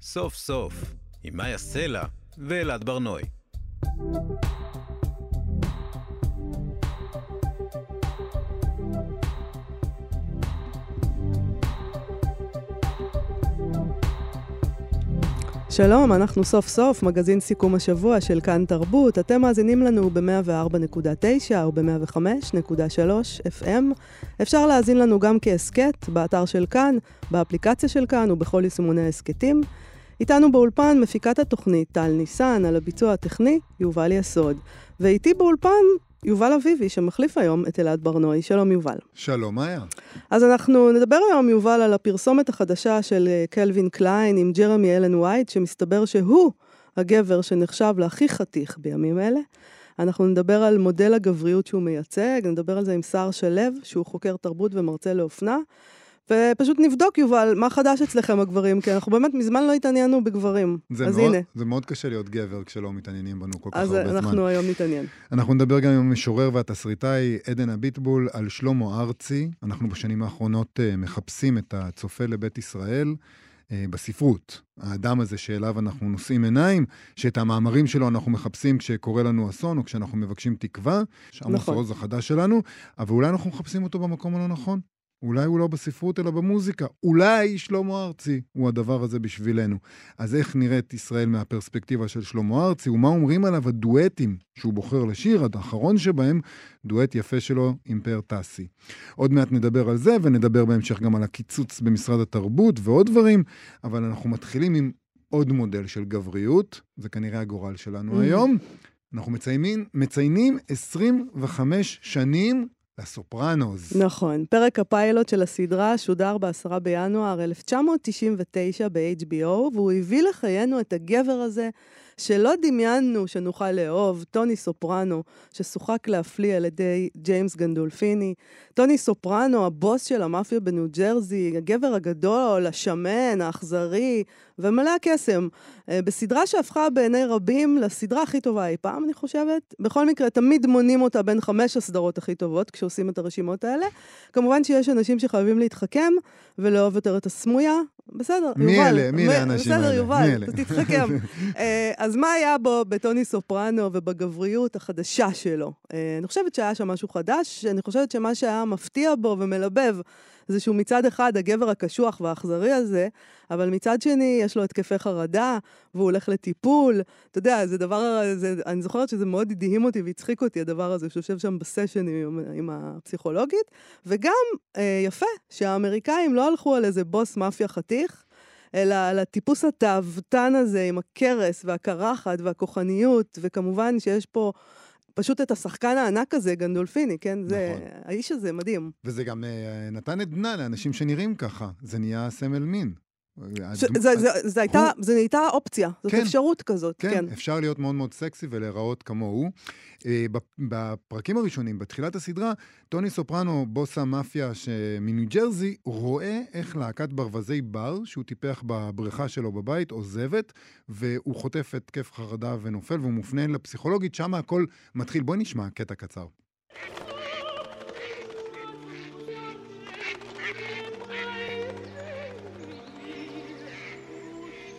סוף סוף, עם מאיה סלע ואלעד ברנועי. שלום, אנחנו סוף סוף, מגזין סיכום השבוע של כאן תרבות. אתם מאזינים לנו ב-104.9 או ב-105.3 FM. אפשר להאזין לנו גם כהסכת, באתר של כאן, באפליקציה של כאן ובכל יישומוני ההסכתים. איתנו באולפן מפיקת התוכנית טל ניסן, על הביצוע הטכני, יובל יסוד. ואיתי באולפן יובל אביבי, שמחליף היום את אלעד בר-נוי. שלום, יובל. שלום, מאיה. אז אנחנו נדבר היום, יובל, על הפרסומת החדשה של אה, קלווין קליין עם ג'רמי אלן וייט, שמסתבר שהוא הגבר שנחשב להכי חתיך בימים אלה. אנחנו נדבר על מודל הגבריות שהוא מייצג, נדבר על זה עם סער שלו, שהוא חוקר תרבות ומרצה לאופנה. ופשוט נבדוק, יובל, מה חדש אצלכם הגברים, כי אנחנו באמת מזמן לא התעניינו בגברים. אז מאוד, הנה. זה מאוד קשה להיות גבר כשלא מתעניינים בנו כל כך הרבה זמן. אז אנחנו היום נתעניין. אנחנו נדבר גם עם המשורר והתסריטאי עדן אביטבול על שלמה ארצי. אנחנו בשנים האחרונות uh, מחפשים את הצופה לבית ישראל. uh, בספרות, האדם הזה שאליו אנחנו נושאים עיניים, שאת המאמרים שלו אנחנו מחפשים כשקורה לנו אסון או כשאנחנו מבקשים תקווה, שעמוס נכון. עוז החדש שלנו, אבל אולי אנחנו מחפשים אותו במקום הלא נכון. אולי הוא לא בספרות אלא במוזיקה. אולי שלמה ארצי הוא הדבר הזה בשבילנו. אז איך נראית ישראל מהפרספקטיבה של שלמה ארצי, ומה אומרים עליו הדואטים שהוא בוחר לשיר, האחרון שבהם, דואט יפה שלו עם פאר טסי. עוד מעט נדבר על זה, ונדבר בהמשך גם על הקיצוץ במשרד התרבות ועוד דברים, אבל אנחנו מתחילים עם עוד מודל של גבריות, זה כנראה הגורל שלנו Mhm. היום. אנחנו מציינים, מציינים 25 שנים לסופרנוס. נכון. פרק הפיילוט של הסדרה שודר ב-10 בינואר 1999 ב-HBO, והוא הביא לחיינו את הגבר הזה שלא דמיינו שנוכל לאהוב, טוני סופרנו, ששוחק להפליא על ידי ג'יימס גנדולפיני. טוני סופרנו, הבוס של המאפיה בניו ג'רזי, הגבר הגדול, השמן, האכזרי, ומלא הקסם. אה, בסדרה שהפכה בעיני רבים לסדרה הכי טובה אי פעם, אני חושבת. בכל מקרה, תמיד מונים אותה בין חמש הסדרות הכי טובות כשעושים את הרשימות האלה. כמובן שיש אנשים שחייבים להתחכם ולאהוב יותר את הסמויה. בסדר, מי יובל. אלה? מי אלה האנשים בסדר, האלה? יובל, מי אלה? תתחכם. אה, אז מה היה בו בטוני סופרנו ובגבריות החדשה שלו? אה, אני חושבת שהיה שם משהו חדש, אני חושבת שמה שהיה מפתיע בו ומלבב זה שהוא מצד אחד הגבר הקשוח והאכזרי הזה, אבל מצד שני יש לו התקפי חרדה, והוא הולך לטיפול. אתה יודע, זה דבר, זה, אני זוכרת שזה מאוד הדהים אותי והצחיק אותי, הדבר הזה, שיושב שם בסשן עם, עם הפסיכולוגית. וגם, אה, יפה, שהאמריקאים לא הלכו על איזה בוס מאפיה חתיך, אלא על הטיפוס התאוותן הזה עם הכרס והקרחת והכוחניות, וכמובן שיש פה פשוט את השחקן הענק הזה, גנדולפיני, כן? זה, נכון. האיש הזה מדהים. וזה גם אה, נתן עדנה לאנשים שנראים ככה. זה נהיה סמל מין. זה, זה, זה, הייתה, זה נהייתה אופציה, זאת כן. אפשרות כזאת, כן, כן. אפשר להיות מאוד מאוד סקסי ולהיראות כמוהו. אה, בפ- בפרקים הראשונים, בתחילת הסדרה, טוני סופרנו, בוס המאפיה מניו ג'רזי, רואה איך להקת ברווזי בר, שהוא טיפח בבריכה שלו בבית, עוזבת, והוא חוטף התקף חרדה ונופל, והוא מופנה לפסיכולוגית, שם הכל מתחיל. בואי נשמע קטע קצר.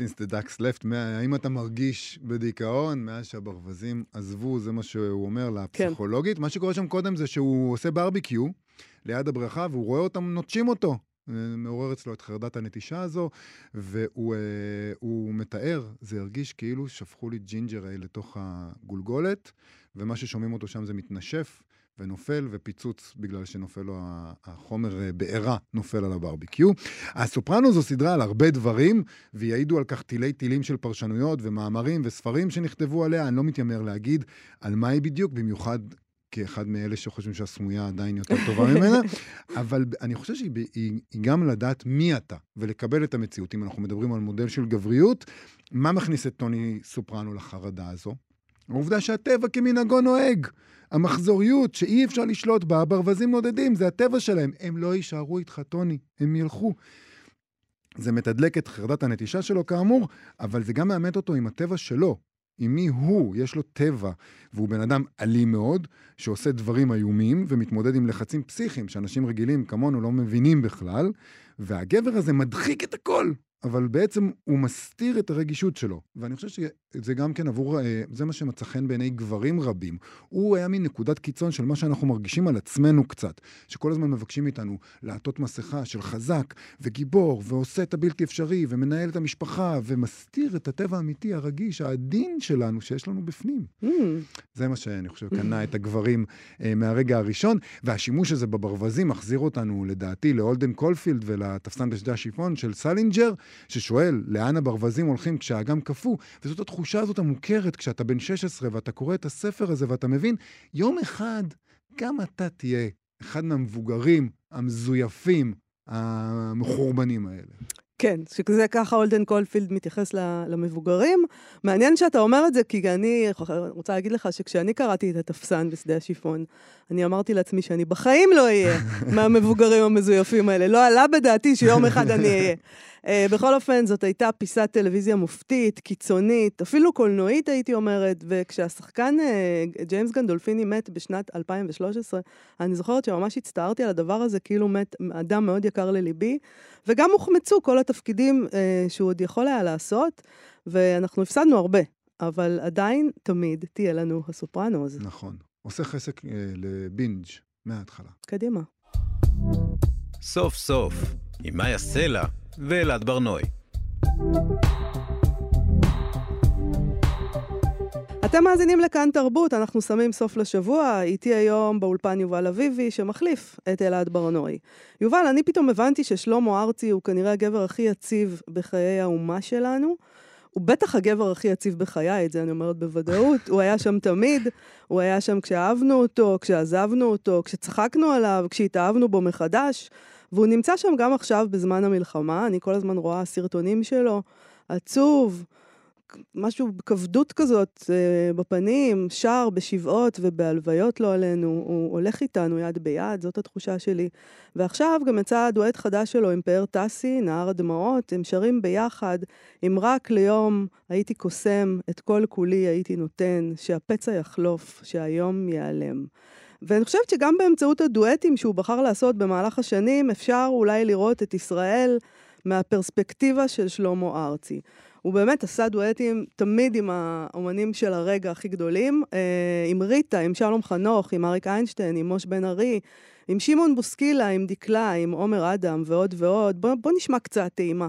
Since the ducks left, מה- האם אתה מרגיש בדיכאון מאז שהברווזים עזבו, זה מה שהוא אומר לפסיכולוגית. מה שקורה שם קודם זה שהוא עושה ברביקיו ליד הבריכה, והוא רואה אותם נוטשים אותו. זה מעורר אצלו את חרדת הנטישה הזו, והוא אה, מתאר, זה הרגיש כאילו שפכו לי ginger ale לתוך הגולגולת, ומה ששומעים אותו שם זה מתנשף ונופל, ופיצוץ בגלל שנופל לו החומר אה, בעירה נופל על הברביקיו. הסופרנו זו סדרה על הרבה דברים, ויעידו על כך תילי תילים של פרשנויות ומאמרים וספרים שנכתבו עליה. אני לא מתיימר להגיד על מה היא בדיוק, במיוחד כאחד מאלה שחושבים שהסמויה עדיין יותר טובה ממנה, אבל אני חושב שהיא היא, היא גם לדעת מי אתה, ולקבל את המציאות. אם אנחנו מדברים על מודל של גבריות, מה מכניס את טוני סופרנו לחרדה הזו? העובדה שהטבע כמנהגו נוהג. המחזוריות שאי אפשר לשלוט בה, הברווזים נודדים, זה הטבע שלהם. הם לא יישארו איתך, טוני, הם ילכו. זה מתדלק את חרדת הנטישה שלו כאמור, אבל זה גם מאמת אותו עם הטבע שלו, עם מי הוא, יש לו טבע, והוא בן אדם אלים מאוד, שעושה דברים איומים ומתמודד עם לחצים פסיכיים שאנשים רגילים כמונו לא מבינים בכלל, והגבר הזה מדחיק את הכל. אבל בעצם הוא מסתיר את הרגישות שלו. ואני חושב שזה גם כן עבור, אה, זה מה שמצא חן בעיני גברים רבים. הוא היה מין נקודת קיצון של מה שאנחנו מרגישים על עצמנו קצת. שכל הזמן מבקשים מאיתנו לעטות מסכה של חזק וגיבור, ועושה את הבלתי אפשרי, ומנהל את המשפחה, ומסתיר את הטבע האמיתי, הרגיש, העדין שלנו שיש לנו בפנים. אממ. זה מה שאני חושב קנה את הגברים אה, מהרגע הראשון, והשימוש הזה בברווזים מחזיר אותנו, לדעתי, להולדן קולפילד ולתפסן בשדה השיפון של סלינג'ר. ששואל לאן הברווזים הולכים כשהאגם קפוא, וזאת התחושה הזאת המוכרת כשאתה בן 16 ואתה קורא את הספר הזה ואתה מבין, יום אחד גם אתה תהיה אחד מהמבוגרים המזויפים, המחורבנים האלה. כן, שכזה ככה הולדן קולפילד מתייחס למבוגרים. מעניין שאתה אומר את זה, כי אני רוצה להגיד לך שכשאני קראתי את התפסן בשדה השיפון, אני אמרתי לעצמי שאני בחיים לא אהיה מהמבוגרים המזויפים האלה. לא עלה בדעתי שיום אחד אני אהיה. אה, בכל אופן, זאת הייתה פיסת טלוויזיה מופתית, קיצונית, אפילו קולנועית, הייתי אומרת, וכשהשחקן אה, ג'יימס גנדולפיני מת בשנת 2013, אני זוכרת שממש הצטערתי על הדבר הזה, כאילו מת אדם מאוד יקר לליבי, וגם הוחמצו כל התפקידים uh, שהוא עוד יכול היה לעשות, ואנחנו הפסדנו הרבה, אבל עדיין, תמיד תהיה לנו הסופרנוז. נכון. עושה חסק uh, לבינג' מההתחלה. קדימה. סוף סוף, עם מאיה סלע ואלעד ברנועי. אתם מאזינים לכאן תרבות, אנחנו שמים סוף לשבוע, איתי היום באולפן יובל אביבי, שמחליף את אלעד ברנועי. יובל, אני פתאום הבנתי ששלמה ארצי הוא כנראה הגבר הכי יציב בחיי האומה שלנו. הוא בטח הגבר הכי יציב בחיי, את זה אני אומרת בוודאות. הוא היה שם תמיד, הוא היה שם כשאהבנו אותו, כשעזבנו אותו, כשצחקנו עליו, כשהתאהבנו בו מחדש. והוא נמצא שם גם עכשיו בזמן המלחמה, אני כל הזמן רואה סרטונים שלו, עצוב, משהו בכבדות כזאת אה, בפנים, שר בשבעות ובהלוויות לא עלינו, הוא הולך איתנו יד ביד, זאת התחושה שלי. ועכשיו גם יצא דואט חדש שלו עם פאר טסי, נהר הדמעות, הם שרים ביחד, אם רק ליום הייתי קוסם, את כל כולי הייתי נותן, שהפצע יחלוף, שהיום ייעלם. ואני חושבת שגם באמצעות הדואטים שהוא בחר לעשות במהלך השנים, אפשר אולי לראות את ישראל מהפרספקטיבה של שלמה ארצי. הוא באמת עשה דואטים תמיד עם האומנים של הרגע הכי גדולים, אה, עם ריטה, עם שלום חנוך, עם אריק איינשטיין, עם מוש בן ארי, עם שמעון בוסקילה, עם דקלה, עם עומר אדם ועוד ועוד. בוא, בוא נשמע קצת טעימה.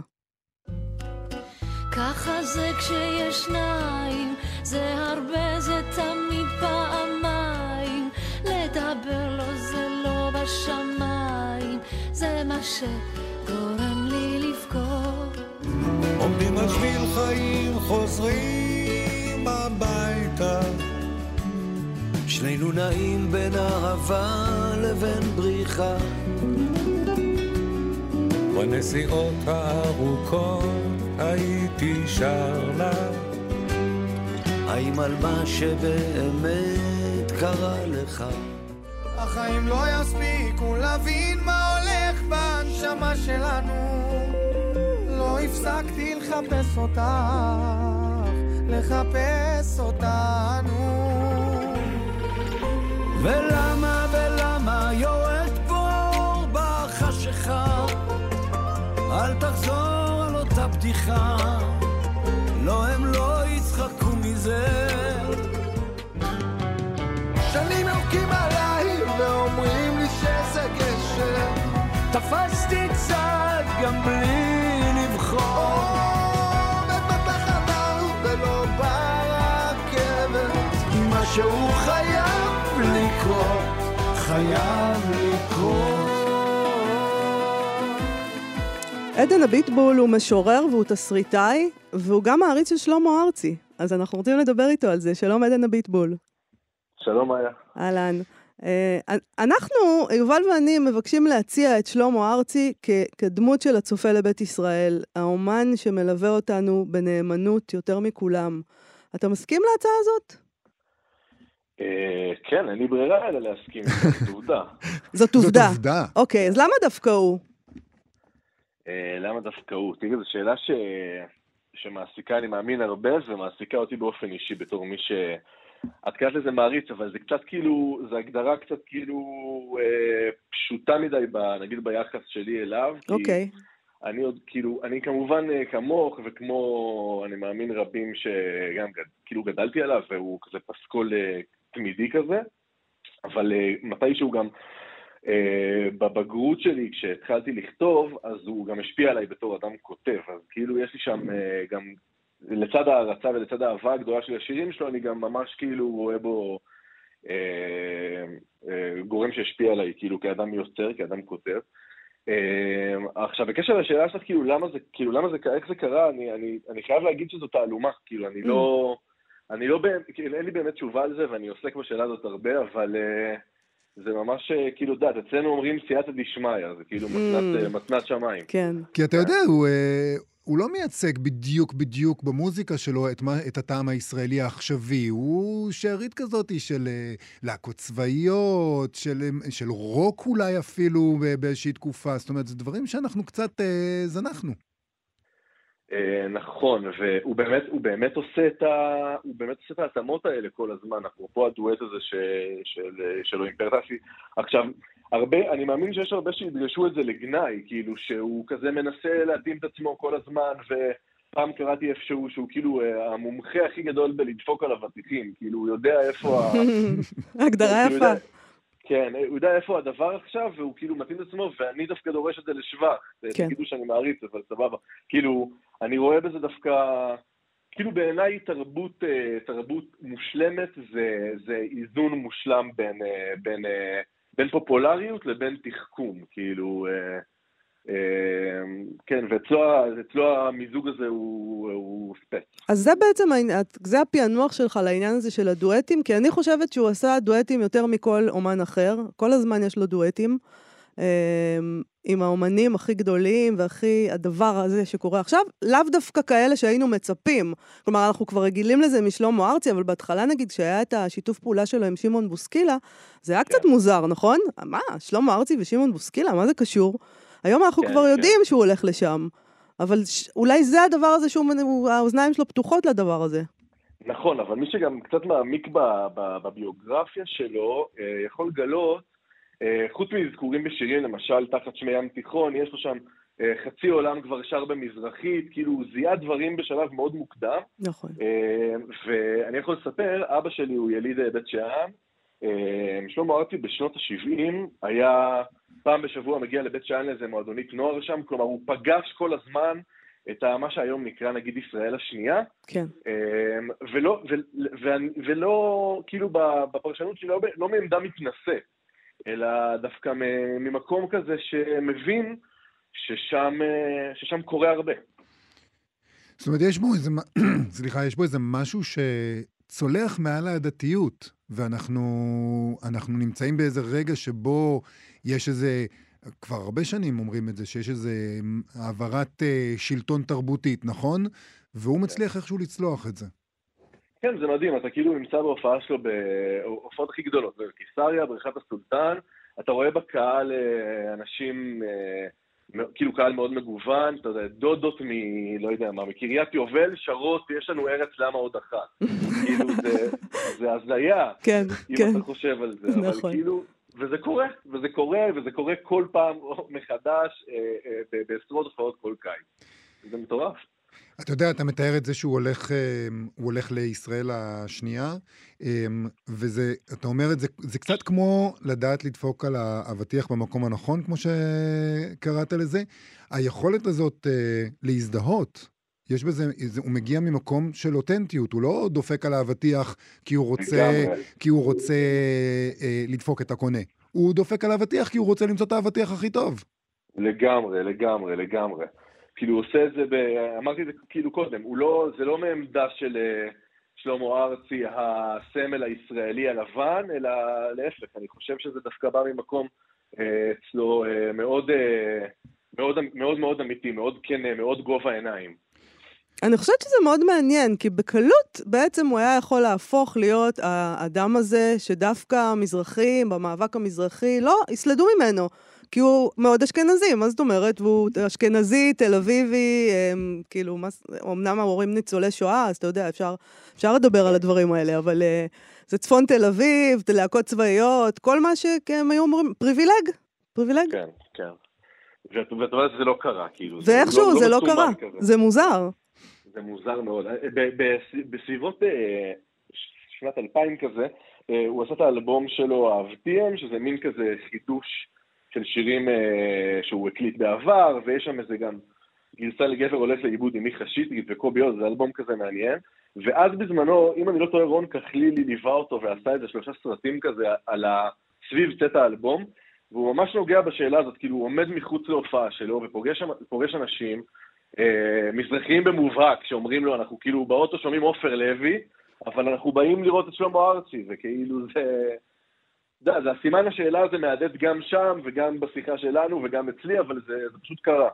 ככה זה כשיש שניים, זה הרבה, זה תמיד פעמיים. לדבר לו זה לא בשמיים, זה מה שגורם לי לבכות. עומדים על שביל חיים, חוזרים הביתה. שנינו נעים בין אהבה לבין בריחה. בנסיעות הארוכות הייתי שר לה. האם על מה שבאמת קרה לך? החיים לא יספיקו להבין מה הולך בנשמה שלנו לא הפסקתי לחפש אותך, לחפש אותנו. ולמה ולמה יורד בור בחשיכה? אל תחזור על אותה בדיחה. לא, הם לא יצחקו מזה. שנים יורקים עליי ואומרים לי שזה גשר תפסתי צד גם בלי משהו חייב לקרות, חייב לקרות עדן הביטבול הוא משורר והוא תסריטאי, והוא גם מעריץ של שלמה ארצי. אז אנחנו רוצים לדבר איתו על זה. שלום עדן הביטבול. שלום איה. אהלן. אה, אנחנו, יובל ואני, מבקשים להציע את שלמה ארצי כ- כדמות של הצופה לבית ישראל, האומן שמלווה אותנו בנאמנות יותר מכולם. אתה מסכים להצעה הזאת? אה, כן, אין לי ברירה אלא להסכים, זאת עובדה. זאת עובדה. זאת עובדה. אוקיי, אז למה דווקא הוא? אה, למה דווקא הוא? תראי, זו שאלה ש... שמעסיקה, אני מאמין, הרבה, ומעסיקה אותי באופן אישי בתור מי ש... את קראת לזה מעריץ, אבל זה קצת כאילו, זו הגדרה קצת כאילו אה, פשוטה מדי, ב, נגיד ביחס שלי אליו. אוקיי. כי אני עוד, כאילו, אני כמובן אה, כמוך, וכמו, אני מאמין רבים שגם כאילו גדלתי עליו, והוא כזה פסקול אה, תמידי כזה, אבל אה, מתישהו גם... Uh, בבגרות שלי, כשהתחלתי לכתוב, אז הוא גם השפיע עליי בתור אדם כותב. אז כאילו יש לי שם uh, גם, לצד ההערצה ולצד האהבה הגדולה של השירים שלו, אני גם ממש כאילו רואה בו uh, uh, גורם שהשפיע עליי, כאילו כאדם יוצר, כאדם כותב. Uh, עכשיו, בקשר לשאלה שלך, כאילו, למה זה, כאילו, למה זה, איך זה קרה, אני, אני, אני חייב להגיד שזו תעלומה, כאילו, אני לא, אני לא, באמת, כאילו, אין לי באמת תשובה על זה, ואני עוסק בשאלה הזאת הרבה, אבל... Uh, זה ממש אה, כאילו, דעת, אצלנו אומרים סייעתא דשמיא, זה כאילו מתנת, אה, מתנת שמיים. כן. כי אתה יודע, הוא, אה, הוא לא מייצג בדיוק בדיוק במוזיקה שלו את, מה, את הטעם הישראלי העכשווי. הוא שארית כזאת של אה, להקות צבאיות, של, אה, של רוק אולי אפילו באיזושהי תקופה. זאת אומרת, זה דברים שאנחנו קצת אה, זנחנו. אה, נכון, והוא באמת, הוא באמת עושה את ה... הוא באמת עושה את ההתאמות האלה כל הזמן, אפרופו הדואט הזה ש... של... שלו עם פרטסי. עכשיו, הרבה, אני מאמין שיש הרבה שידרשו את זה לגנאי, כאילו שהוא כזה מנסה להתאים את עצמו כל הזמן, ופעם קראתי איפשהו שהוא כאילו אה, המומחה הכי גדול בלדפוק על אבטיחים, כאילו הוא יודע איפה ה... הגדרה יפה. כן, הוא יודע איפה הדבר עכשיו, והוא כאילו מתאים את עצמו, ואני דווקא דורש את זה לשבח. כן. תגידו שאני מעריץ, אבל סבבה. כאילו, אני רואה בזה דווקא... כאילו בעיניי תרבות, אה, תרבות מושלמת זה, זה איזון מושלם בין, אה, בין, אה, בין פופולריות לבין תחכום, כאילו, כן, ואצלו המיזוג הזה הוא, הוא ספץ. אז זה בעצם, זה הפענוח שלך לעניין הזה של הדואטים, כי אני חושבת שהוא עשה דואטים יותר מכל אומן אחר. כל הזמן יש לו דואטים. אה, עם האומנים הכי גדולים והכי הדבר הזה שקורה עכשיו, לאו דווקא כאלה שהיינו מצפים. כלומר, אנחנו כבר רגילים לזה משלמה ארצי, אבל בהתחלה נגיד, כשהיה את השיתוף פעולה שלו עם שמעון בוסקילה, זה היה קצת מוזר, נכון? מה, שלמה ארצי ושמעון בוסקילה, מה זה קשור? היום אנחנו כן, כבר כן. יודעים שהוא הולך לשם. אבל ש... אולי זה הדבר הזה שהוא, הוא- האוזניים שלו פתוחות לדבר הזה. נכון, אבל מי שגם קצת מעמיק בביוגרפיה שלו, אה, יכול לגלות, אה, חוץ מאזכורים בשירים, למשל תחת שמי ים תיכון, יש לו שם אה, חצי עולם כבר שר במזרחית, כאילו הוא זיהה דברים בשלב מאוד מוקדם. נכון. ואני יכול לספר, אבא שלי הוא יליד בית שאן, שלמה ארצי בשנות ה-70 היה פעם בשבוע מגיע לבית שאן לאיזה מועדונית נוער שם, כלומר הוא פגש כל הזמן את ה- מה שהיום נקרא נגיד ישראל השנייה, כן. אמ, ולא, ו, ואני- ולא, כאילו בפרשנות שלי, לא, לא מעמדה מתנשא, אלא דווקא ממקום כזה שמבין ששם, אה, ששם קורה הרבה. זאת אומרת, יש בו איזה, סליחה, יש בו איזה משהו שצולח מעל העדתיות, ואנחנו אנחנו נמצאים באיזה רגע שבו יש איזה, כבר הרבה שנים אומרים את זה, שיש איזה העברת אה, שלטון תרבותית, נכון? והוא מצליח איכשהו לצלוח את זה. כן, זה מדהים, אתה כאילו נמצא בהופעה שלו, בהופעות הכי גדולות, בקיסריה, בריכת הסולטן, אתה רואה בקהל אה, אנשים, אה, כאילו קהל מאוד מגוון, אתה יודע, דודות מ... לא יודע מה, מקריית יובל, שרות, יש לנו ארץ למה עוד אחת. כאילו זה, זה הזיה, כן, אם כן. אתה חושב על זה, אבל נכון. כאילו, וזה קורה, וזה קורה, וזה קורה כל פעם מחדש, אה, אה, בעשרות הופעות כל קיץ. זה מטורף. אתה יודע, אתה מתאר את זה שהוא הולך, אה, הוא הולך לישראל השנייה, אה, וזה, אתה אומר את זה, זה קצת כמו לדעת לדפוק על האבטיח במקום הנכון, כמו שקראת לזה. היכולת הזאת אה, להזדהות, יש בזה, זה- הוא מגיע ממקום של אותנטיות, הוא לא דופק על האבטיח כי הוא רוצה. כי הוא רוצה אה, לדפוק את הקונה. הוא דופק על האבטיח כי הוא רוצה למצוא את האבטיח הכי טוב. לגמרי, לגמרי, לגמרי. כאילו הוא עושה את זה, ב... אמרתי את זה כאילו קודם, לא, זה לא מעמדה של, אה, שלמה ארצי הסמל הישראלי הלבן, אלא להפך, אני חושב שזה דווקא בא ממקום אה, אצלו אה, מאוד, מאוד, מאוד מאוד אמיתי, מאוד כן, מאוד גובה העיניים. אני חושבת שזה מאוד מעניין, כי בקלות בעצם הוא היה יכול להפוך להיות האדם הזה שדווקא המזרחים, במאבק המזרחי, לא, יסלדו ממנו. כי הוא מאוד אשכנזי, מה זאת אומרת? והוא אשכנזי, תל אביבי, הם, כאילו, מה, אמנם ההורים ניצולי שואה, אז אתה יודע, אפשר, אפשר לדבר על הדברים האלה, אבל uh, זה צפון תל אביב, להקות צבאיות, כל מה שהם היו אומרים, privilege, privilege. כן, כן. ואת אומרת שזה לא קרה, כאילו. ואיכשהו זה, לא, זה לא, לא קרה, כזה. זה מוזר. זה מוזר מאוד. בסביבות אה, שנת 2000 כזה, אה, הוא עשה את האלבום שלו, אהבתיהם, שזה מין כזה חידוש של שירים אה, שהוא הקליט בעבר, ויש שם איזה גם גרסה לגבר הולך לאיבוד עם מיכה שטרית וקובי עוז, זה אלבום כזה מעניין. ואז בזמנו, אם אני לא טועה, רון כחלילי ליווה אותו ועשה איזה שלושה סרטים כזה על ה... סביב צאת האלבום, והוא ממש נוגע בשאלה הזאת, כאילו הוא עומד מחוץ להופעה שלו ופוגש אנשים, אה, מזרחיים במובהק, שאומרים לו, אנחנו כאילו באוטו שומעים עופר לוי, אבל אנחנו באים לראות את שלמה ארצי, וכאילו זה... אתה יודע, זה הסימן השאלה הזה מהדהד גם שם, וגם בשיחה שלנו, וגם אצלי, אבל זה, זה פשוט קרה.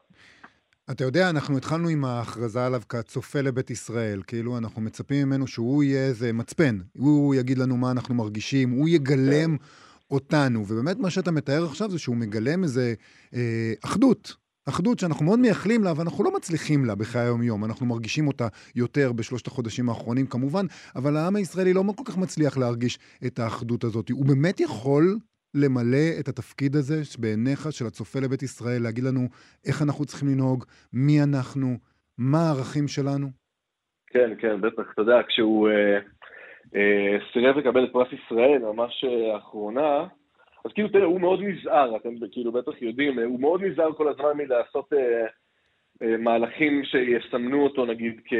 אתה יודע, אנחנו התחלנו עם ההכרזה עליו כצופה לבית ישראל. כאילו, אנחנו מצפים ממנו שהוא יהיה איזה מצפן. הוא יגיד לנו מה אנחנו מרגישים, הוא יגלם כן. אותנו. ובאמת, מה שאתה מתאר עכשיו זה שהוא מגלם איזה אה, אחדות. אחדות שאנחנו מאוד מייחלים לה, ואנחנו לא מצליחים לה בחיי היום-יום. אנחנו מרגישים אותה יותר בשלושת החודשים האחרונים כמובן, אבל העם הישראלי לא כל כך מצליח להרגיש את האחדות הזאת. הוא באמת יכול למלא את התפקיד הזה בעיניך של הצופה לבית ישראל, להגיד לנו איך אנחנו צריכים לנהוג, מי אנחנו, מה הערכים שלנו? כן, כן, בטח. אתה יודע, כשהוא אה, אה, סירב לקבל את פרס ישראל, ממש אה, האחרונה, אז כאילו, תראה, הוא מאוד נזהר, אתם כאילו בטח יודעים, הוא מאוד נזהר כל הזמן מלעשות אה, אה, מהלכים שיסמנו אותו נגיד כ,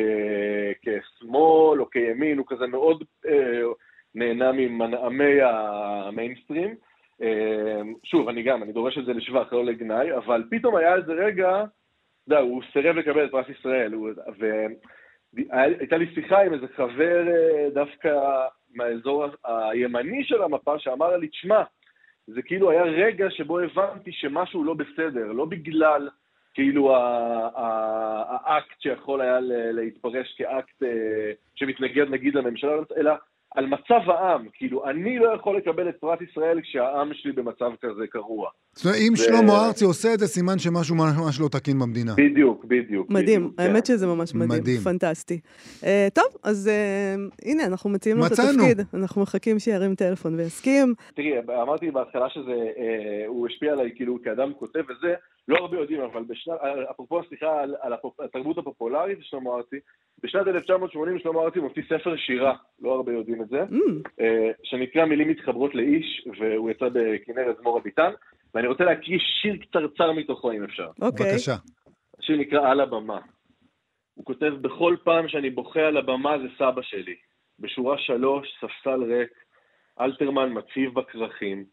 כשמאל או כימין, הוא כזה מאוד אה, נהנה ממנעמי המיינסטרים. אה, שוב, אני גם, אני דורש את זה לשבח, לא לגנאי, אבל פתאום היה איזה רגע, אתה יודע, הוא סירב לקבל את פרס ישראל, והייתה לי שיחה עם איזה חבר אה, דווקא מהאזור הימני של המפה, שאמר לי, תשמע, זה כאילו היה רגע שבו הבנתי שמשהו לא בסדר, לא בגלל כאילו האקט שיכול היה להתפרש כאקט אה, שמתנגד נגיד לממשלה, אלא על מצב העם, כאילו, אני לא יכול לקבל את פרט ישראל כשהעם שלי במצב כזה קרוע. זאת אומרת, אם שלמה ארצי עושה את זה, סימן שמשהו ממש לא תקין במדינה. בדיוק, בדיוק. מדהים, האמת שזה ממש מדהים. מדהים. פנטסטי. אה, טוב, אז אה, הנה, אנחנו מציעים לו את התפקיד. אנחנו מחכים שירים טלפון ויסכים. תראי, אמרתי בהתחלה שזה, אה, הוא השפיע עליי כאילו כאדם כותב וזה, לא הרבה יודעים, אבל בשנת, אפרופו סליחה על התרבות הפופולרית של שלמה ארצי, בשנת 1980 שלמה ארצי מוציא ספר שירה, לא הרבה יודעים את זה, mm. שנקרא מילים מתחברות לאיש, והוא יצא בכנרת זמור הביטן. ואני רוצה להקריא שיר קצרצר מתוכו, אם אפשר. אוקיי. Okay. בבקשה. השיר נקרא על הבמה. הוא כותב, בכל פעם שאני בוכה על הבמה זה סבא שלי. בשורה שלוש, ספסל ריק, אלתרמן מציב בכרכים,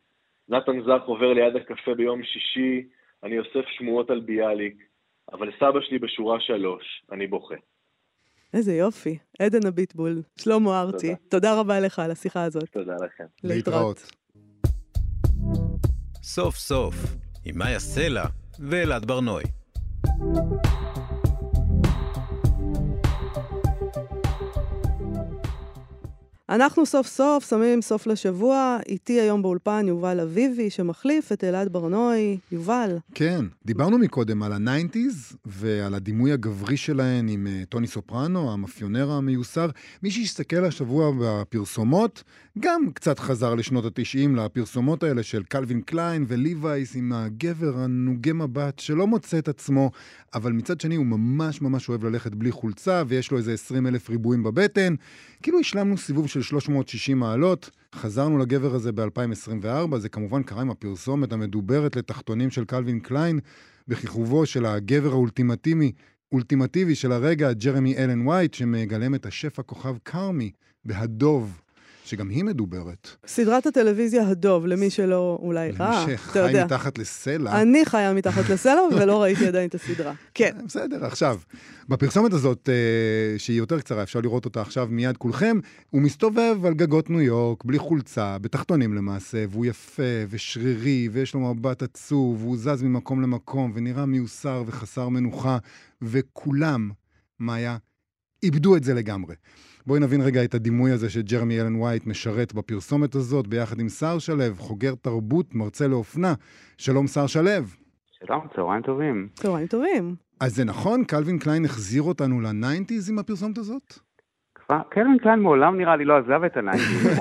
נתן זך עובר ליד הקפה ביום שישי, אני אוסף שמועות על ביאליק, אבל סבא שלי בשורה שלוש, אני בוכה. איזה יופי. עדן הביטבול, שלמה ארצי, תודה. תודה רבה לך על השיחה הזאת. תודה לכם. להתראות. סוף סוף, עם מאיה סלע ואלעד ברנועי. אנחנו סוף סוף שמים סוף לשבוע. איתי היום באולפן יובל אביבי, שמחליף את אלעד ברנועי. יובל. כן, דיברנו מקודם על הניינטיז ועל הדימוי הגברי שלהן עם אה, טוני סופרנו, המאפיונר המיוסר. מי שיסתכל השבוע בפרסומות, גם קצת חזר לשנות התשעים, לפרסומות האלה של קלווין קליין וליווייס עם הגבר הנוגה מבט שלא מוצא את עצמו, אבל מצד שני הוא ממש ממש אוהב ללכת בלי חולצה, ויש לו איזה 20 אלף ריבועים בבטן. כאילו השלמנו סיבוב של 360 מעלות, חזרנו לגבר הזה ב-2024, זה כמובן קרה עם הפרסומת המדוברת לתחתונים של קלווין קליין, בכיכובו של הגבר האולטימטיבי, אולטימטיבי של הרגע, ג'רמי אלן וייט, שמגלם את השף הכוכב כרמי בהדוב. שגם היא מדוברת. סדרת הטלוויזיה הדוב, למי שלא אולי ראה, למי אתה שחי יודע. מתחת לסלע. אני חיה מתחת לסלע ולא ראיתי עדיין את הסדרה. כן. בסדר, עכשיו, בפרסומת הזאת, אה, שהיא יותר קצרה, אפשר לראות אותה עכשיו מיד כולכם, הוא מסתובב על גגות ניו יורק, בלי חולצה, בתחתונים למעשה, והוא יפה ושרירי, ויש לו מבט עצוב, והוא זז ממקום למקום, ונראה מיוסר וחסר מנוחה, וכולם, מאיה, איבדו את זה לגמרי. בואי נבין רגע את הדימוי הזה שג'רמי אלן ווייט משרת בפרסומת הזאת, ביחד עם סער שלו, חוקר תרבות, מרצה לאופנה. שלום, סער שלו. שלום, צהריים טובים. צהריים טובים. אז זה נכון? קלווין קליין החזיר אותנו לניינטיז עם הפרסומת הזאת? קלווין קליין מעולם נראה לי לא עזב את הניינטיז.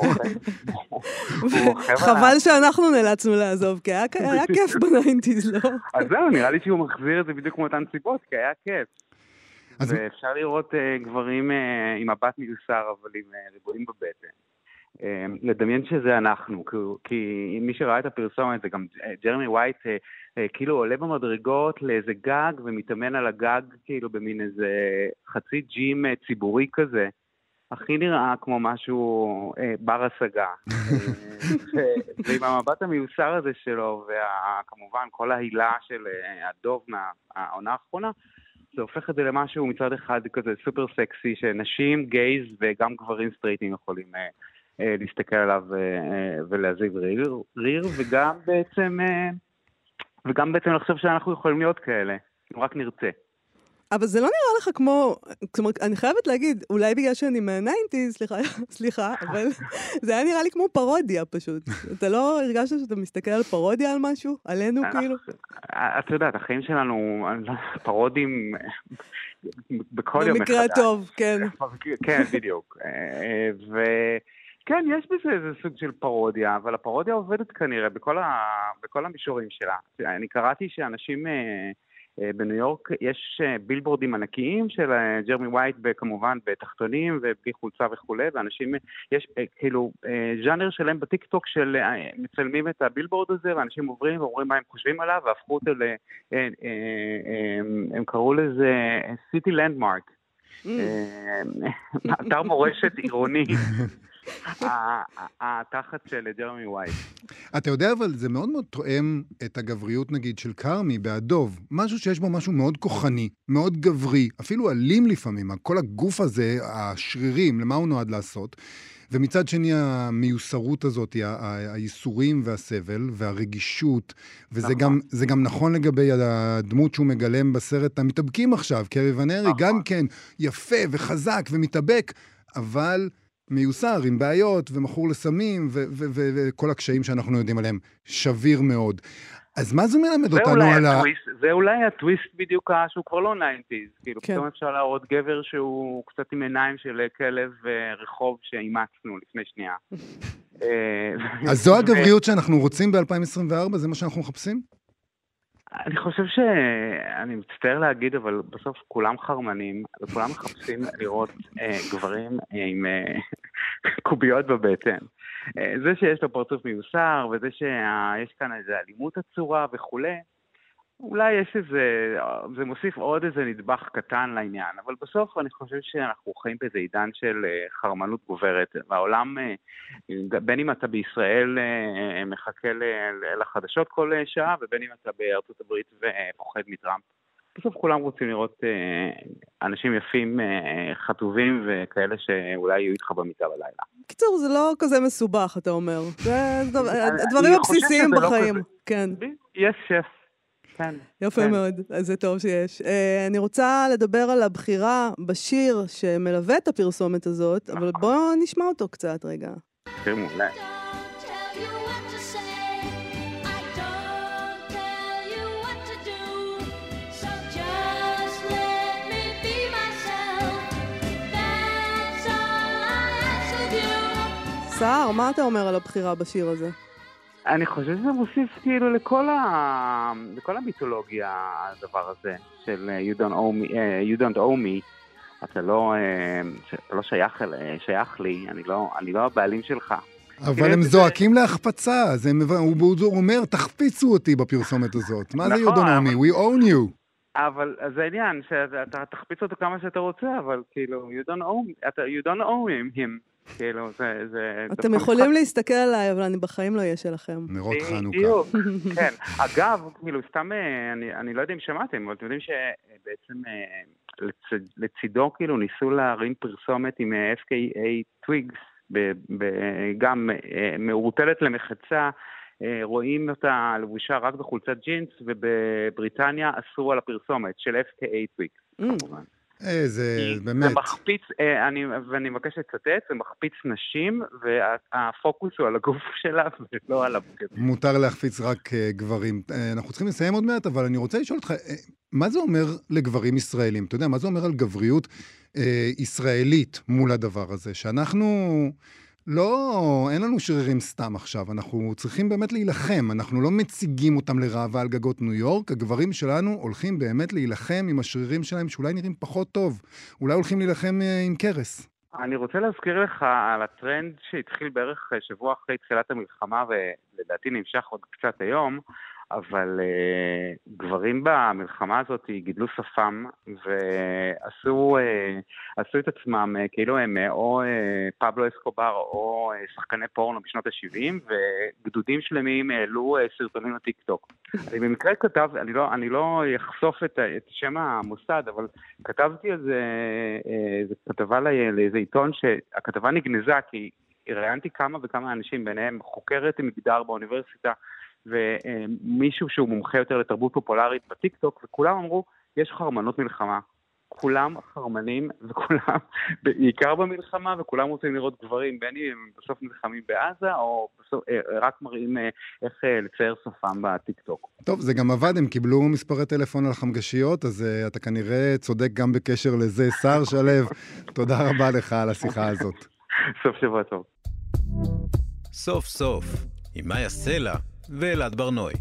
חבל שאנחנו נאלצנו לעזוב, כי היה כיף בניינטיז, לא? אז זהו, נראה לי שהוא מחזיר את זה בדיוק מאותן סיבות, כי היה כיף. אז- ואפשר לראות אה, גברים אה, עם מבט מיוסר, אבל עם אה, ריבועים בבטן. אה, לדמיין שזה אנחנו, כי- כי מי שראה את הפרסומת זה גם אה, ג'רמי ווייט כאילו עולה במדרגות לאיזה גג ומתאמן על הגג כאילו במין איזה חצי ג'ים אה, ציבורי כזה. הכי נראה כמו משהו אה, בר השגה. ועם המבט המיוסר הזה שלו, וכמובן כל ההילה של אה, הדוב מהעונה האחרונה, זה הופך את זה למשהו מצד אחד כזה סופר סקסי, שנשים, גייז וגם גברים סטרייטים יכולים אה, אה, להסתכל עליו אה, אה, ולהזיב ריר, ריר, וגם בעצם, אה, וגם בעצם לחשוב שאנחנו יכולים להיות כאלה, אם רק נרצה. אבל זה לא נראה לך כמו, כלומר, אני חייבת להגיד, אולי בגלל שאני מהניינטיז, סליחה, סליחה, אבל זה היה נראה לי כמו פרודיה פשוט. אתה לא הרגשת שאתה מסתכל על פרודיה על משהו? עלינו כאילו? את יודעת, החיים שלנו פרודיה בכל יום מחדש. במקרה הטוב, כן. כן, בדיוק. אה, וכן, יש בזה איזה סוג של פרודיה, אבל הפרודיה עובדת כנראה בכל, ה... בכל המישורים שלה. אני קראתי שאנשים אה, אה, בניו יורק, יש אה, בילבורדים ענקיים של אה, ג'רמי ווייט, כמובן בתחתונים ובלי חולצה וכולי, ואנשים, אה, יש אה, כאילו אה, ז'אנר שלם בטיקטוק של אה, מצלמים את הבילבורד הזה, ואנשים עוברים ואומרים מה הם חושבים עליו, והפכו אותו ל... אה, אה, אה, הם קראו לזה city landmark. אה, אתר מורשת עירוני. התחת של ג'רמי ווייט. אתה יודע, אבל זה מאוד מאוד תואם את הגבריות, נגיד, של כרמי בהדוב. משהו שיש בו משהו מאוד כוחני, מאוד גברי, אפילו אלים לפעמים. כל הגוף הזה, השרירים, למה הוא נועד לעשות? ומצד שני, המיוסרות הזאת, הייסורים והסבל והרגישות, וזה נכון. גם, זה גם נכון לגבי הדמות שהוא מגלם בסרט המתאבקים עכשיו, קרי ונרי, נכון. גם כן יפה וחזק ומתאבק, אבל מיוסר, עם בעיות, ומכור לסמים, ו- ו- ו- וכל הקשיים שאנחנו יודעים עליהם. שביר מאוד. אז מה זה מלמד זה אותנו על ה... זה אולי הטוויסט בדיוק שהוא כבר לא 90's, כאילו כן. פתאום אפשר להראות גבר שהוא קצת עם עיניים של כלב אה, רחוב שאימצנו לפני שנייה. אה, אז זו ו- הגבריות שאנחנו רוצים ב-2024? זה מה שאנחנו מחפשים? אני חושב ש... אני מצטער להגיד, אבל בסוף כולם חרמנים, וכולם מחפשים לראות אה, גברים אה, עם אה, קוביות בבטן. אה, זה שיש לו פרצוף מיוסר, וזה שיש כאן איזו אלימות עצורה וכולי, אולי יש איזה, זה מוסיף עוד איזה נדבך קטן לעניין, אבל בסוף אני חושב שאנחנו חיים באיזה עידן של אה, חרמנות גוברת, והעולם, אה, בין אם אתה בישראל אה, מחכה לחדשות כל שעה, ובין אם אתה בארצות הברית ופוחד מטראמפ. בסוף כולם רוצים לראות אנשים יפים, חטובים וכאלה שאולי יהיו איתך במיטה בלילה. קיצור, זה לא כזה מסובך, אתה אומר. זה הדברים הבסיסיים לא בחיים. כן. יש שף. כן. יפה כן. מאוד, אז זה טוב שיש. Uh, אני רוצה לדבר על הבחירה בשיר שמלווה את הפרסומת הזאת, אבל. בואו נשמע אותו קצת רגע. שיר מעולה. סער, מה אתה אומר על הבחירה בשיר הזה? אני חושב שזה מוסיף כאילו לכל, ה... לכל המיתולוגיה הדבר הזה של אה, you don't owe me, אה, you don't owe me. אתה לא, אה, אתה לא שייך, שייך לי, אני לא, אני לא הבעלים שלך. אבל תראה, הם זה- זועקים להחפצה, אז הם- הוא הוא אומר, תחפיצו אותי בפרסומת הזאת. מה זה you נכון, don't own me? אבל- We own you. אבל זה העניין, שאתה תחפיץ אותו כמה שאתה רוצה, אבל כאילו, you don't owe, אתה, you don't owe him, him. כאילו, זה... זה אתם יכולים משחק- להסתכל עליי, אבל אני בחיים לא אהיה שלכם. נרות חנוכה. בדיוק, כן. אגב, כאילו, סתם, אה, אני, אני לא יודע אם שמעתם, אבל אתם יודעים שבעצם אה, לצ, לצידו, כאילו, ניסו להרים פרסומת עם אה, FKA טוויגס, גם מעורטלת למחצה, רואים אותה לבושה רק בחולצת ג'ינס, ובבריטניה אסרו על הפרסומת של FKA טוויגס, Mm. כמובן. איזה, באמת. זה מחפיץ, אה, אני, ואני מבקש לצטט, זה מחפיץ נשים, והפוקוס הוא על הגוף שלה ולא על הבגדים. מותר להחפיץ רק אה, גברים. אה, אנחנו צריכים לסיים עוד מעט, אבל אני רוצה לשאול אותך, מה זה אומר לגברים ישראלים? אתה יודע, מה זה אומר על גבריות אה, ישראלית מול הדבר הזה? שאנחנו... לא, אין לנו שרירים סתם עכשיו, אנחנו צריכים באמת להילחם, אנחנו לא מציגים אותם לראווה על גגות ניו יורק, הגברים שלנו הולכים באמת להילחם עם השרירים שלהם שאולי נראים פחות טוב, אולי הולכים להילחם אה, עם קרס. אני רוצה להזכיר לך על הטרנד שהתחיל בערך שבוע אחרי תחילת המלחמה ולדעתי נמשך עוד קצת היום, אבל uh, גברים במלחמה הזאת גידלו שפם ועשו uh, את עצמם uh, כאילו הם או uh, פבלו אסקובר או uh, שחקני פורנו בשנות ה-70 וגדודים שלמים העלו uh, סרטונים לטיק טוק. אני במקרה כתב, אני לא, אני לא אחשוף את, את שם המוסד, אבל כתבתי על זה אה, איזה כתבה לאיזה עיתון שהכתבה נגנזה כי ראיינתי כמה וכמה אנשים, ביניהם חוקרת מגדר באוניברסיטה ומישהו שהוא מומחה יותר לתרבות פופולרית בטיקטוק, וכולם אמרו, יש חרמנות מלחמה. כולם חרמנים וכולם, בעיקר במלחמה, וכולם רוצים לראות גברים, בין אם הם בסוף נלחמים בעזה, או בסוף, אה, רק מראים אה, איך אה, לצייר שפם בטיקטוק. טוב, זה גם עבד, הם קיבלו מספרי טלפון על חמגשיות, אז uh, אתה כנראה צודק גם בקשר לזה. שר שלו, תודה רבה לך על השיחה הזאת. סוף שבוע טוב. סוף סוף, עם מאיה סלע ואלעד ברנועי.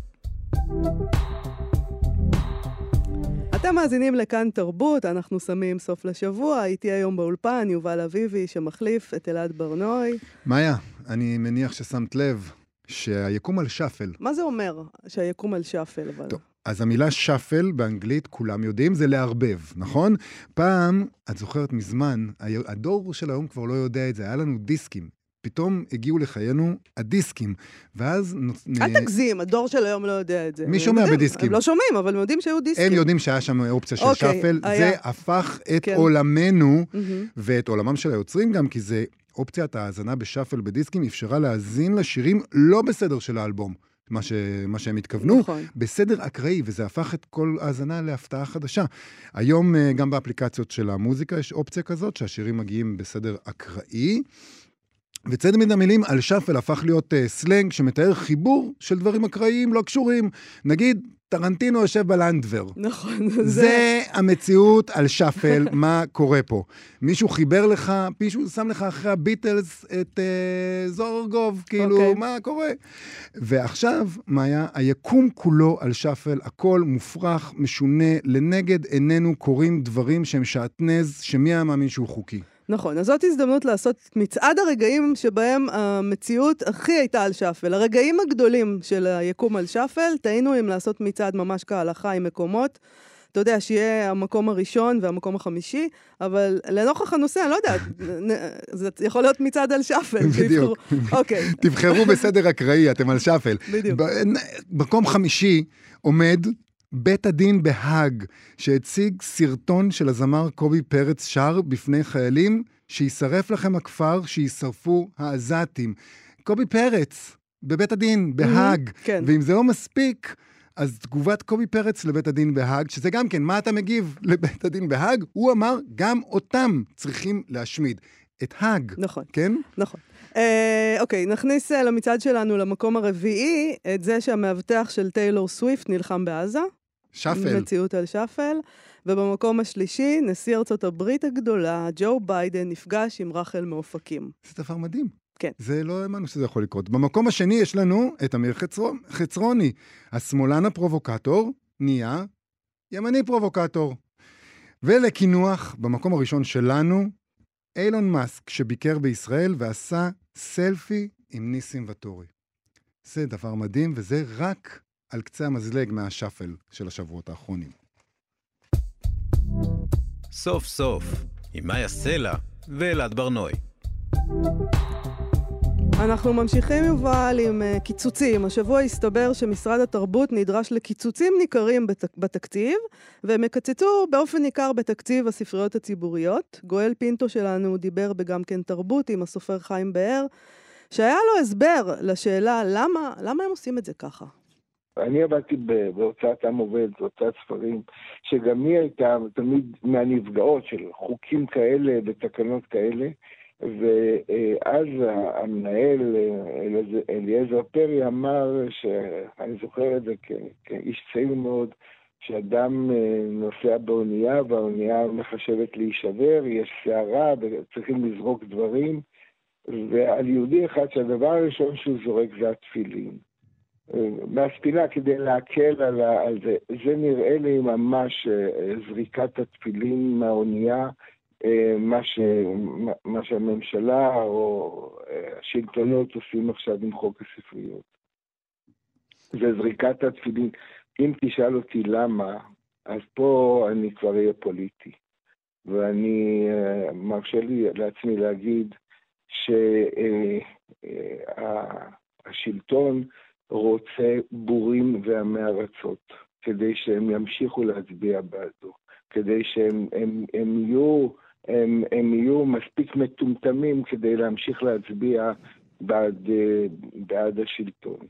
אתם מאזינים לכאן תרבות, אנחנו שמים סוף לשבוע, איתי היום באולפן יובל אביבי שמחליף את אלעד ברנועי. מאיה, אני מניח ששמת לב שהיקום על shuffle. מה זה אומר שהיקום על shuffle אבל? טוב, אז המילה shuffle באנגלית, כולם יודעים, זה לערבב, נכון? פעם, את זוכרת מזמן, הדור של היום כבר לא יודע את זה, היה לנו דיסקים. פתאום הגיעו לחיינו הדיסקים, ואז... אל תגזים, הדור של היום לא יודע את זה. מי שומע יודעים, בדיסקים? הם לא שומעים, אבל הם יודעים שהיו דיסקים. הם יודעים שהיה שם אופציה של אוקיי, shuffle, היה. זה הפך את כן. עולמנו מהמם. ואת עולמם של היוצרים גם, כי זה אופציית ההאזנה ב shuffle בדיסקים אפשרה להאזין לשירים לא בסדר של האלבום. מה, ש... מה שהם התכוונו, נכון. בסדר אקראי, וזה הפך את כל האזנה להפתעה חדשה. היום אה, גם באפליקציות של המוזיקה יש אופציה כזאת, שהשירים מגיעים בסדר אקראי. וצמד המילים על shuffle הפך להיות uh, סלנג שמתאר חיבור של דברים אקראיים לא קשורים. נגיד, טרנטינו יושב בלנדוור. נכון, זה המציאות על shuffle, מה קורה פה. מישהו חיבר לך, מישהו שם לך אחרי הביטלס את uh, זורגוב, כאילו, אוקיי. מה קורה? ועכשיו, מה היה? היקום כולו על שאפל, הכל מופרך, משונה, לנגד עינינו קורים דברים שהם שעטנז, שמי היה מאמין שהוא חוקי. נכון, אז זאת הזדמנות לעשות מצעד הרגעים שבהם המציאות הכי הייתה על שאפל. הרגעים הגדולים של היקום על שאפל, טעינו אם לעשות מצעד ממש כהלכה עם מקומות. אתה יודע, שיהיה המקום הראשון והמקום החמישי, אבל לנוכח הנושא, אני לא יודעת, זה יכול להיות מצעד על shuffle. בדיוק. אוקיי, תבחרו בסדר אקראי, אתם על shuffle. בדיוק. מקום חמישי עומד בית הדין בהאג, שהציג סרטון של הזמר קובי פרץ שר בפני חיילים, שישרף לכם הכפר, שישרפו העזתים. קובי פרץ, בבית הדין, בהאג. כן. ואם זה לא מספיק, אז תגובת קובי פרץ לבית הדין בהאג, שזה גם כן, מה אתה מגיב לבית הדין בהאג? הוא אמר, גם אותם צריכים להשמיד. את האג. נכון. כן? נכון. אה, אוקיי, נכניס אה, למצעד שלנו למקום הרביעי את זה שהמאבטח של טיילור סוויפט נלחם בעזה. shuffle. מציאות על shuffle. ובמקום השלישי, נשיא ארצות הברית הגדולה, ג'ו ביידן, נפגש עם רחל מאופקים. זה דבר מדהים. כן. זה לא האמנו שזה יכול לקרות. במקום השני יש לנו את אמיר חצרו, חצרוני. השמאלן הפרובוקטור נהיה ימני פרובוקטור. ולקינוח, במקום הראשון שלנו, אילון מאסק, שביקר בישראל ועשה סלפי עם ניסים ואטורי. זה דבר מדהים, וזה רק על קצה המזלג מהשאפל של השבועות האחרונים. סוף סוף, עם מאיה סלע ואלעד ברנועי. אנחנו ממשיכים, יובל, עם uh, קיצוצים. השבוע הסתבר שמשרד התרבות נדרש לקיצוצים ניכרים בת... בתקציב, והם יקצצו באופן ניכר בתקציב הספריות הציבוריות. גואל פינטו שלנו דיבר בגם כן תרבות עם הסופר חיים באר, שהיה לו הסבר לשאלה למה, למה הם עושים את זה ככה. אני עבדתי בהוצאת עם עובד, בהוצאת ספרים, שגם היא הייתה תמיד מהנפגעות של חוקים כאלה ותקנות כאלה, ואז המנהל אליעז- אליעזר פרי אמר, שאני זוכר את זה כאיש צעיר מאוד, שאדם אה, נוסע באונייה והאונייה מחשבת להישבר, יש סערה וצריכים לזרוק דברים, ועל יהודי אחד שהדבר הראשון שהוא זורק זה התפילין. מהספינה כדי להקל על, ה- על זה. זה נראה לי ממש אה, זריקת התפילין מהאונייה, אה, מה, ש, מה- שהממשלה או אה, השלטונות עושים עכשיו עם חוק הספריות. זה זריקת התפילין. אם תשאל אותי למה, אז פה אני כבר אהיה פוליטי. ואני מרשה לי לעצמי להגיד שהשלטון רוצה בורים ועמי ארצות, כדי שהם ימשיכו להצביע בעדו, כדי שהם הם, הם יהיו, הם, הם יהיו מספיק מטומטמים כדי להמשיך להצביע בעד, אה, בעד השלטון.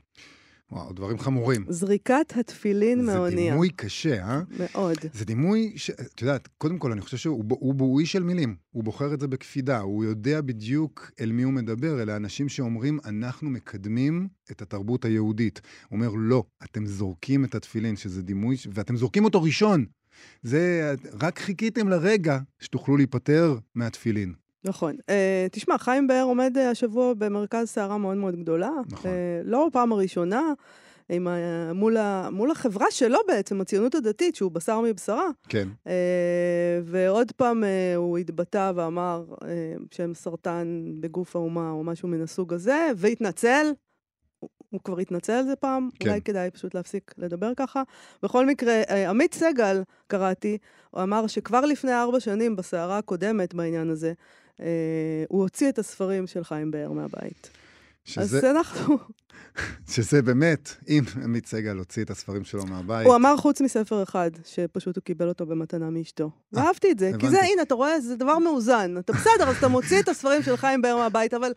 וואו, דברים חמורים. זריקת התפילין זה מהאונייה. דימוי קשה, אה? מאוד. זה דימוי, ש... את יודעת, קודם כל, אני חושב שהוא ב- הוא בואי של מילים. הוא בוחר את זה בקפידה. הוא יודע בדיוק אל מי הוא מדבר. אלה אנשים שאומרים, אנחנו מקדמים את התרבות היהודית. הוא אומר, לא, אתם זורקים את התפילין, שזה דימוי, ש- ואתם זורקים אותו ראשון. זה, רק חיכיתם לרגע שתוכלו להיפטר מהתפילין. נכון. Uh, תשמע, חיים באר עומד uh, השבוע במרכז סערה מאוד מאוד גדולה. נכון. Uh, לא בפעם הראשונה, עם ה, מול, ה, מול החברה שלו בעצם, הציונות הדתית, שהוא בשר מבשרה. כן. Uh, ועוד פעם uh, הוא התבטא ואמר uh, שהם סרטן בגוף האומה או משהו מן הסוג הזה, והתנצל. הוא- הוא כבר התנצל על זה פעם, כן. אולי כדאי פשוט להפסיק לדבר ככה. בכל מקרה, אה, עמית סגל, קראתי, הוא אמר שכבר לפני ארבע שנים, בסערה הקודמת בעניין הזה, אה, הוא הוציא את הספרים של חיים באר מהבית. שזה, אז אנחנו... שזה באמת, אם עמית סגל הוציא את הספרים שלו מהבית, הוא אמר חוץ מספר אחד, שפשוט הוא קיבל אותו במתנה מאשתו. ואהבתי את זה, כי זה, הבנתי. הנה, אתה רואה, זה דבר מאוזן. אתה בסדר, אז אתה מוציא את הספרים של חיים באר מהבית, אבל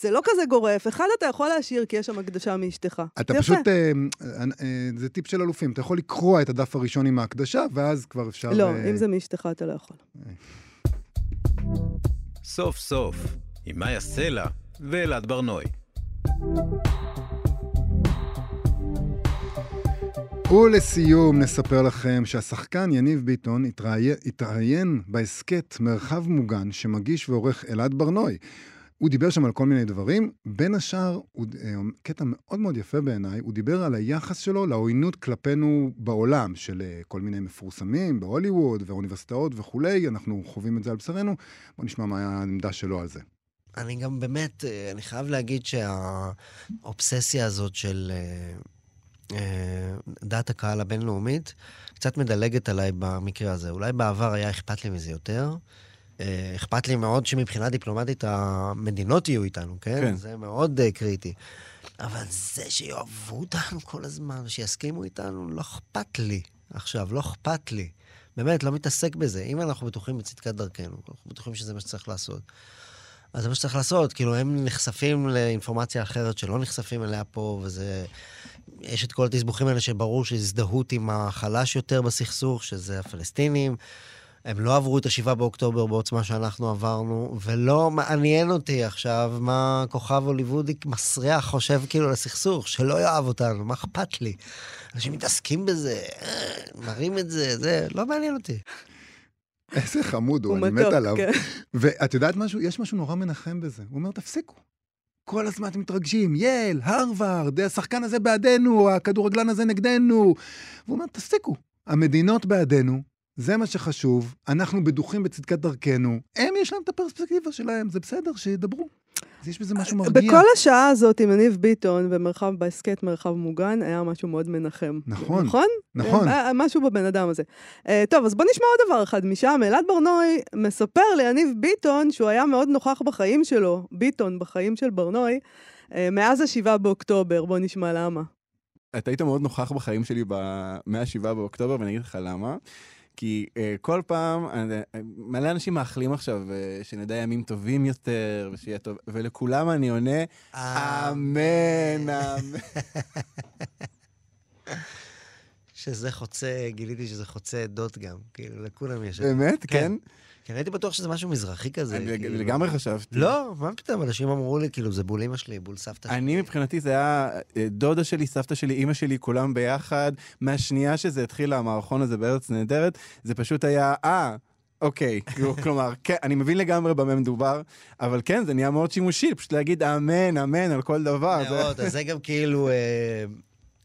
זה לא כזה גורף. אחד אתה יכול להשאיר כי יש שם הקדשה מאשתך. אתה פשוט. אה, אה, אה, זה טיפ של אלופים, אתה יכול לקרוע את הדף הראשון עם ההקדשה, ואז כבר אפשר... לא, אה, אם זה מאשתך אתה לא יכול. סוף סוף, עם מאיה סלע ואלעד ברנועי. ולסיום נספר לכם שהשחקן יניב ביטון התראיין, בהסכת מרחב מוגן שמגיש ועורך אלעד ברנועי. הוא דיבר שם על כל מיני דברים, בין השאר, הוא, אה, קטע מאוד מאוד יפה בעיניי, הוא דיבר על היחס שלו לעוינות כלפינו בעולם, של אה, כל מיני מפורסמים בהוליווד והאוניברסיטאות וכולי, אנחנו חווים את זה על בשרנו. בואו נשמע מה העמדה שלו על זה. אני גם באמת, אה, אני חייב להגיד שהאובססיה הזאת של דעת הקהל הבינלאומית קצת מדלגת עליי במקרה הזה. אולי בעבר היה אכפת לי מזה יותר. אה, אכפת לי מאוד שמבחינה דיפלומטית המדינות יהיו איתנו, כן? כן. זה מאוד אה, קריטי. אבל זה שיאהבו אותנו כל הזמן, שיסכימו איתנו, לא אכפת לי. עכשיו, לא אכפת לי. באמת, לא מתעסק בזה. אם אנחנו בטוחים בצדקת דרכנו, אנחנו בטוחים שזה מה שצריך לעשות. אז זה מה שצריך לעשות, כאילו הם נחשפים לאינפורמציה אחרת שלא נחשפים אליה פה, וזה... יש את כל התסבוכים האלה שברור שהזדהות עם החלש יותר בסכסוך, שזה הפלסטינים. הם לא עברו את השבעה באוקטובר בעוצמה שאנחנו עברנו, ולא מעניין אותי עכשיו מה כוכב הוליוודי מסריח חושב כאילו על הסכסוך, שלא יאהב אותנו, מה אכפת לי? אנשים מתעסקים בזה, מראים את זה, זה, לא מעניין אותי. איזה חמוד הוא, אני מת עליו. כן. ואת יודעת משהו? יש משהו נורא מנחם בזה. הוא אומר, תפסיקו. כל הזמן אתם מתרגשים, יל, הרווארד, השחקן הזה בעדנו, הכדורגלן הזה נגדנו. והוא אומר, תפסיקו. המדינות בעדנו, זה מה שחשוב, אנחנו בטוחים בצדקת דרכנו, הם יש להם את הפרספקטיבה שלהם, זה בסדר, שידברו. אז יש בזה משהו מרגיע. בכל השעה הזאת עם יניב ביטון במרחב, בהסכת מרחב מוגן, היה משהו מאוד מנחם. נכון, נכון? נכון. היה משהו בבן אדם הזה. אה, טוב, אז בוא נשמע עוד דבר אחד משם. אלעד ברנועי מספר ליניב ביטון שהוא היה מאוד נוכח בחיים שלו, ביטון, בחיים של ברנועי, אה, מאז השבעה באוקטובר. בוא נשמע למה. אתה היית מאוד נוכח בחיים שלי ב- מהשבעה באוקטובר, ואני אגיד לך למה. כי uh, כל פעם, uh, מלא אנשים מאחלים עכשיו uh, שנדע ימים טובים יותר, ושיהיה טוב, ולכולם אני עונה, אמן, אמן. שזה חוצה, גיליתי שזה חוצה עדות גם, כאילו, לכולם יש... באמת? כן? כן, הייתי בטוח שזה משהו מזרחי כזה. אני כאילו. לגמרי חשבתי. לא, מה פתאום, אנשים אמרו לי, כאילו, זה בול אמא שלי, בול סבתא שלי. אני מבחינתי זה היה אה, דודה שלי, סבתא שלי, אימא שלי, כולם ביחד. מהשנייה שזה התחיל, המערכון הזה בארץ נהדרת, זה פשוט היה, אה, אוקיי. כאילו, כלומר, כן, אני מבין לגמרי במה מדובר, אבל כן, זה נהיה מאוד שימושי, פשוט להגיד אמן, אמן על כל דבר. מאוד, אז זה גם כאילו, אה,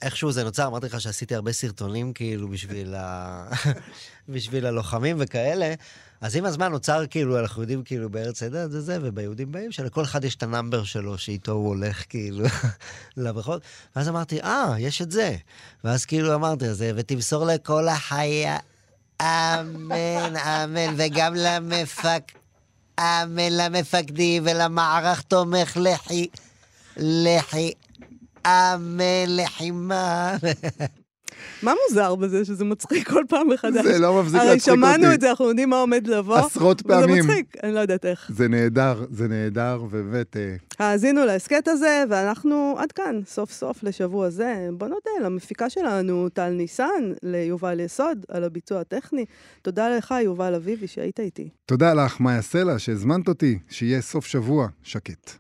איכשהו זה נוצר, אמרתי לך שעשיתי הרבה סרטונים כאילו בשביל, ה... בשביל הלוחמים וכאלה, אז עם הזמן נוצר כאילו, אנחנו יודעים כאילו בארץ עדה זה זה, וביהודים באים, שלכל אחד יש את ה number שלו, שאיתו הוא הולך כאילו לבריכות, ואז אמרתי, אה, יש את זה. ואז כאילו אמרתי, אז אה, ותמסור לכל החיה, אמן, אמן, וגם למפק... אמן למפקדים ולמערך תומך לחי, לחי, אמן לחימה. מה מוזר בזה שזה מצחיק כל פעם מחדש? זה לא מפסיק הרי להצחיק שמענו אותי. את זה, אנחנו יודעים מה עומד לבוא. עשרות וזה פעמים. מצחיק, אני לא יודעת איך. זה נהדר, זה נהדר, ובאמת... אה, האזינו להסכת הזה, ואנחנו עד כאן, סוף סוף לשבוע זה. בוא נודה למפיקה שלנו, טל ניסן, ליובל יסוד, על הביצוע הטכני. תודה לך, יובל אביבי, שהיית איתי. תודה לך, מאיה סלע, שהזמנת אותי, שיהיה סוף שבוע שקט.